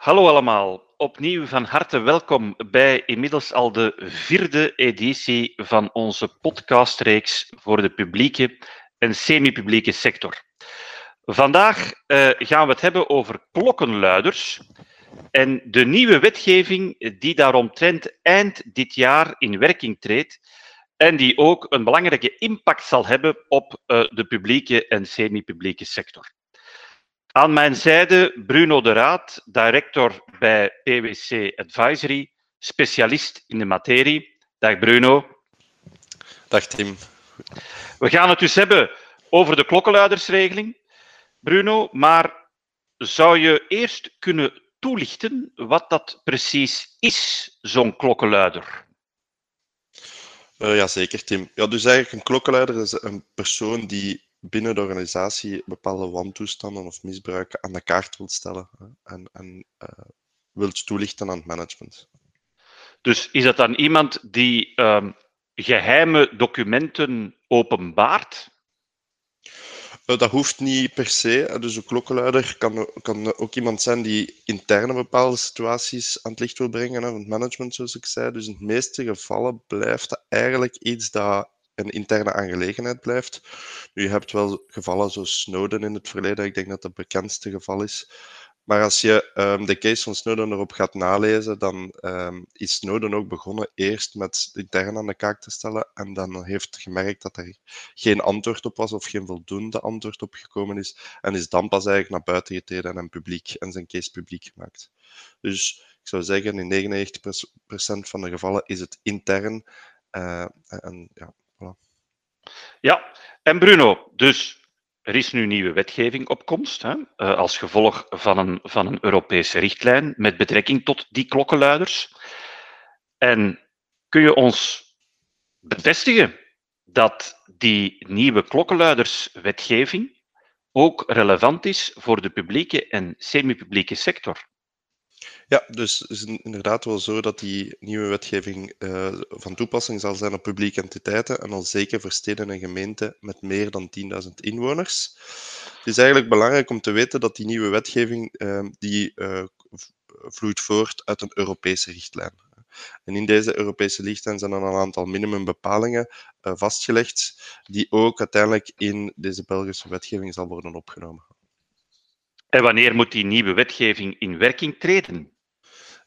Hallo allemaal, opnieuw van harte welkom bij inmiddels al de vierde editie van onze podcastreeks voor de publieke en semi-publieke sector. Vandaag uh, gaan we het hebben over klokkenluiders en de nieuwe wetgeving die daaromtrent eind dit jaar in werking treedt en die ook een belangrijke impact zal hebben op uh, de publieke en semi-publieke sector. Aan mijn zijde Bruno de Raad, director bij PwC Advisory, specialist in de materie. Dag Bruno. Dag Tim. We gaan het dus hebben over de klokkenluidersregeling. Bruno, maar zou je eerst kunnen toelichten wat dat precies is, zo'n klokkenluider? Uh, ja, zeker Tim. Ja, dus eigenlijk een klokkenluider is een persoon die binnen de organisatie bepaalde wantoestanden of misbruiken aan de kaart wilt stellen en, en uh, wilt toelichten aan het management. Dus is dat dan iemand die um, geheime documenten openbaart? Uh, dat hoeft niet per se. Dus een klokkenluider kan, kan ook iemand zijn die interne bepaalde situaties aan het licht wil brengen, van het management, zoals ik zei. Dus in de meeste gevallen blijft dat eigenlijk iets dat een interne aangelegenheid blijft. Nu, je hebt wel gevallen zoals Snowden in het verleden. Ik denk dat dat het bekendste geval is. Maar als je um, de case van Snowden erop gaat nalezen, dan um, is Snowden ook begonnen eerst met intern aan de kaak te stellen. En dan heeft gemerkt dat er geen antwoord op was of geen voldoende antwoord op gekomen is. En is dan pas eigenlijk naar buiten getreden en publiek en zijn case publiek gemaakt. Dus ik zou zeggen, in 99% van de gevallen is het intern. Uh, en ja, ja, en Bruno, dus er is nu nieuwe wetgeving op komst, hè, eh, als gevolg van een, van een Europese richtlijn met betrekking tot die klokkenluiders. En kun je ons bevestigen dat die nieuwe klokkenluiderswetgeving ook relevant is voor de publieke en semi-publieke sector? Ja, dus het is inderdaad wel zo dat die nieuwe wetgeving uh, van toepassing zal zijn op publieke entiteiten en al zeker voor steden en gemeenten met meer dan 10.000 inwoners. Het is eigenlijk belangrijk om te weten dat die nieuwe wetgeving uh, die, uh, vloeit voort uit een Europese richtlijn. En in deze Europese richtlijn zijn er een aantal minimumbepalingen vastgelegd, die ook uiteindelijk in deze Belgische wetgeving zal worden opgenomen. En wanneer moet die nieuwe wetgeving in werking treden?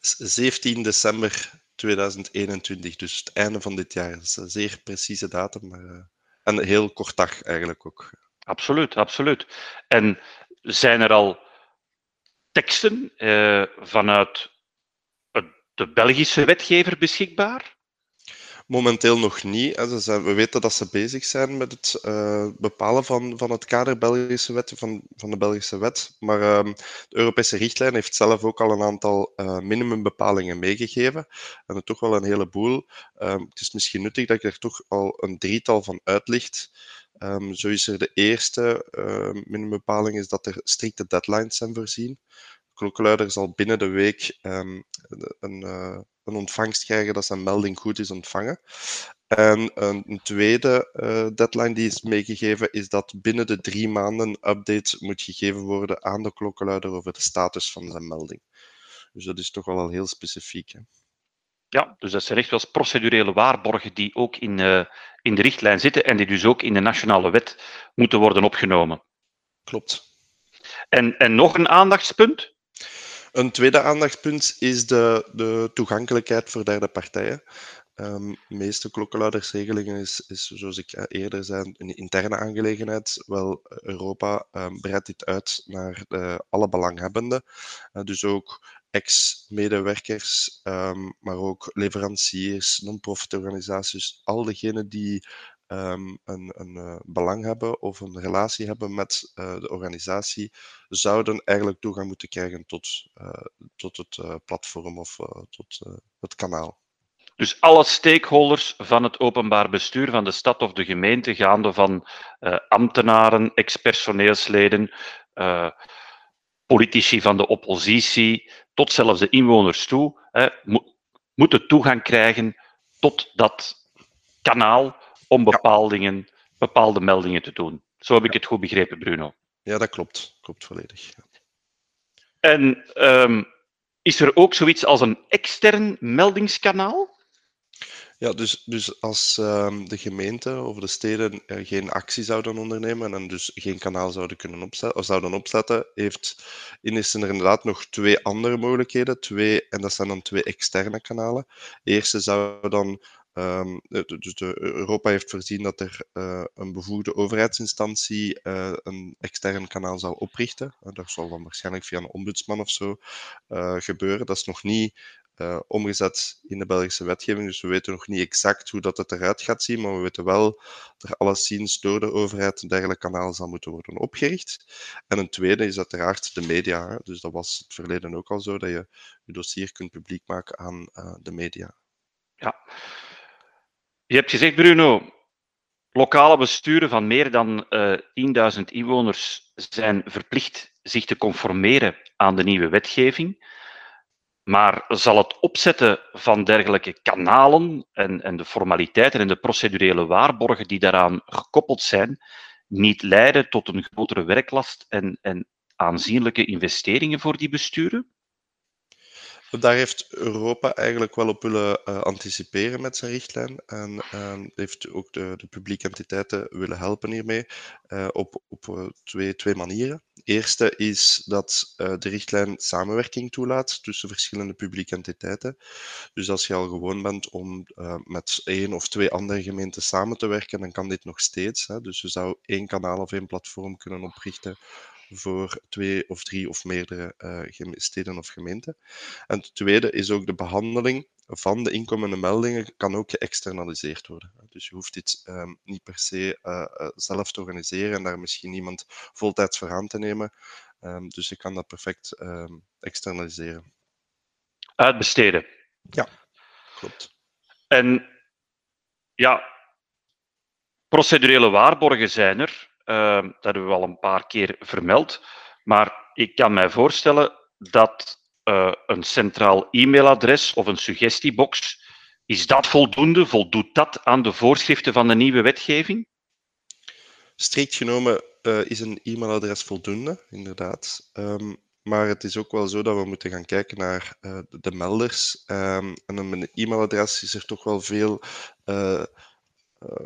17 december 2021, dus het einde van dit jaar. Dat is een zeer precieze datum, maar uh, een heel kort dag eigenlijk ook. Absoluut, absoluut. En zijn er al teksten uh, vanuit de Belgische wetgever beschikbaar? Momenteel nog niet. We weten dat ze bezig zijn met het uh, bepalen van, van het kader Belgische wet, van, van de Belgische wet. Maar uh, de Europese richtlijn heeft zelf ook al een aantal uh, minimumbepalingen meegegeven. En er toch wel een heleboel. Ehm, het is misschien nuttig dat ik er toch al een drietal van uitlicht. Um, zo is er de eerste minimumbepaling is dat er strikte deadlines zijn voorzien. De klokkenluider zal binnen de week een een ontvangst krijgen dat zijn melding goed is ontvangen. En een tweede uh, deadline die is meegegeven is dat binnen de drie maanden een update moet gegeven worden aan de klokkenluider over de status van zijn melding. Dus dat is toch wel al heel specifiek. Hè? Ja, dus dat zijn echt wel procedurele waarborgen die ook in, uh, in de richtlijn zitten en die dus ook in de nationale wet moeten worden opgenomen. Klopt. En, en nog een aandachtspunt? Een tweede aandachtspunt is de, de toegankelijkheid voor derde partijen. De meeste klokkenluidersregelingen is, is, zoals ik eerder zei, een interne aangelegenheid. Wel, Europa um, breidt dit uit naar de, alle belanghebbenden. Uh, dus ook ex-medewerkers, um, maar ook leveranciers, non-profit organisaties, al diegenen die um, een, een uh, belang hebben of een relatie hebben met uh, de organisatie, zouden eigenlijk toegang moeten krijgen tot, uh, tot het platform of tot het kanaal. Dus alle stakeholders van het openbaar bestuur van de stad of de gemeente, gaande van ambtenaren, ex-personeelsleden, politici van de oppositie, tot zelfs de inwoners toe, mo moeten toegang krijgen tot dat kanaal om bepaalde, bepaalde meldingen te doen. Zo heb ik het goed begrepen, Bruno. Ja, dat klopt. Klopt volledig. En um, is er ook zoiets als een extern meldingskanaal? Ja, dus, dus als um, de gemeente of de steden uh, geen actie zouden ondernemen en dus geen kanaal zouden kunnen opzetten, of zouden opzetten, heeft is er inderdaad nog twee andere mogelijkheden. Twee, en dat zijn dan twee externe kanalen. De eerste zou dan Um, dus de, Europa heeft voorzien dat er uh, een bevoegde overheidsinstantie een extern kanaal zal oprichten. Dat zal dan waarschijnlijk via een ombudsman of zo gebeuren. Dat is nog niet omgezet in de Belgische wetgeving. Dus we weten nog niet exact hoe dat het eruit gaat zien, maar we weten wel dat er alleszins door de overheid een dergelijk kanaal zal moeten worden opgericht. En een tweede is uiteraard de media. Dus dat was het verleden ook al zo, dat je je dossier kunt publiek maken aan de media. Je hebt gezegd, Bruno, lokale besturen van meer dan uh, eh, 10.000 inwoners zijn verplicht zich te conformeren aan de nieuwe wetgeving. Maar zal het opzetten van dergelijke kanalen en, en de formaliteiten en de procedurele waarborgen die daaraan gekoppeld zijn, niet leiden tot een grotere werklast en, en aanzienlijke investeringen voor die besturen? Daar heeft Europa eigenlijk wel op willen uh, anticiperen met zijn richtlijn. En uh, heeft ook de, publieke entiteiten willen helpen hiermee uh, op, op eh, twee, twee manieren. De eerste is dat de richtlijn samenwerking toelaat tussen verschillende publieke entiteiten. Dus als je al gewoon bent om met één of twee andere gemeenten samen te werken, dan kan dit nog steeds. Hè. Dus je zou één kanaal of één platform kunnen oprichten voor twee of drie of meerdere uh, steden of gemeenten. En het tweede is ook de behandeling van de inkomende meldingen kan ook geëxternaliseerd worden. Dus je hoeft dit um, niet per se uh, zelf te organiseren en daar misschien iemand voltijds voor aan te nemen. Um, dus je kan dat perfect um, externaliseren. Uitbesteden. Ja, klopt. En ja, procedurele waarborgen zijn er. Uh, dat hebben we al een paar keer vermeld. Maar ik kan mij voorstellen dat uh, een centraal e-mailadres of een suggestiebox, is dat voldoende? Voldoet dat aan de voorschriften van de nieuwe wetgeving? Strikt genomen uh, is een e-mailadres voldoende, inderdaad. Um, maar het is ook wel zo dat we moeten gaan kijken naar uh, de melders. Um, en een e-mailadres is er toch wel veel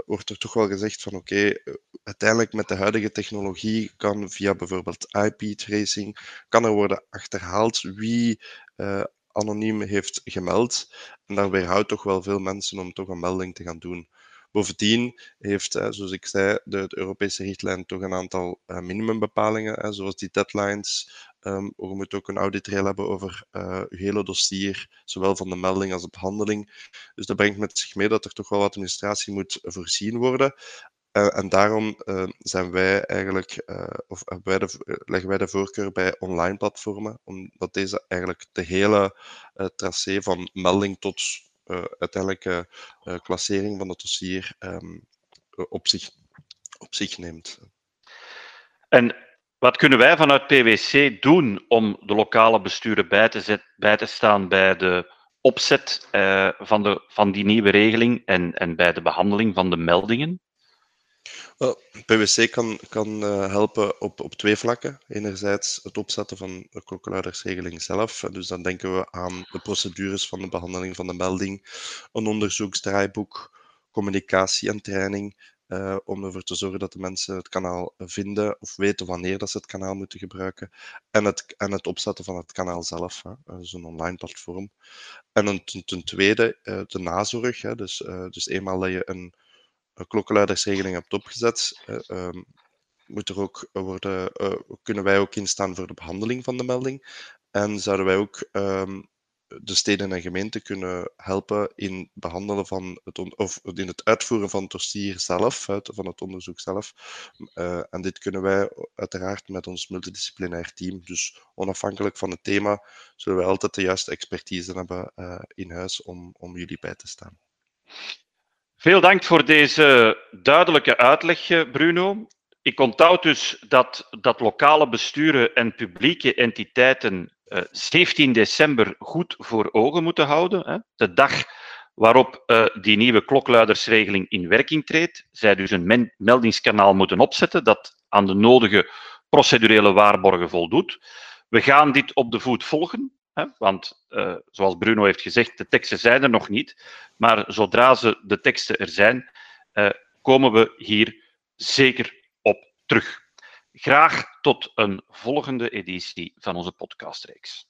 wordt er toch wel gezegd van oké, eh, uiteindelijk met de huidige technologie kan via bijvoorbeeld IP-tracing, kan er worden achterhaald wie uh, anoniem heeft gemeld. En daar weerhoudt toch wel veel mensen om toch een melding te gaan doen. Bovendien heeft, zoals ik zei, de, Europese richtlijn toch een aantal minimumbepalingen, zoals die deadlines. Um, je moet ook een auditrail hebben over uh, hele dossier, zowel van de melding als de behandeling. Dus dat brengt met zich mee dat er toch wel wat administratie moet voorzien worden. Uh, en daarom zijn wij eigenlijk, of leggen wij de voorkeur bij online platformen, omdat deze eigenlijk de hele tracé van melding tot uiteindelijke klassering van het dossier um, op, zich, op zich neemt. En wat kunnen wij vanuit PwC doen om de lokale besturen bij te, zet, bij te staan bij de opzet van, de, van die nieuwe regeling en, en bij de behandeling van de meldingen? Well, PwC kan, kan uh, helpen op, op twee vlakken. Enerzijds het opzetten van de klokkenluidersregeling zelf. Dus dan denken we aan de procedures van de behandeling van de melding, een onderzoeksdraaiboek, communicatie en training, uh, om ervoor te zorgen dat de mensen het kanaal vinden of weten wanneer dat ze het kanaal moeten gebruiken. En het, en het opzetten van het kanaal zelf, hè. dus een online platform. En ten, tweede, uh, de nazorg. Hè. Dus, dus eenmaal dat je een klokkenluidersregeling hebt opgezet, um, moet er ook worden, kunnen wij ook instaan voor de behandeling van de melding. En zouden wij ook um, de steden en gemeenten kunnen helpen in behandelen van het of in het uitvoeren van het dossier zelf, van het onderzoek zelf. Uh, en dit kunnen wij uiteraard met ons multidisciplinair team. Dus onafhankelijk van het thema, zullen wij altijd de juiste expertise hebben in huis om, om jullie bij te staan. Veel dank voor deze duidelijke uitleg, Bruno. Ik onthoud dus dat, dat lokale besturen en publieke entiteiten 17 eh, december goed voor ogen moeten houden. De dag waarop uh, die nieuwe klokluidersregeling in werking treedt. Zij dus een meldingskanaal moeten opzetten dat aan de nodige procedurele waarborgen voldoet. We gaan dit op de voet volgen. Want eh, zoals Bruno heeft gezegd, de teksten zijn er nog niet. Maar zodra ze, de teksten er zijn, eh, komen we hier zeker op terug. Graag tot een volgende editie van onze podcastreeks.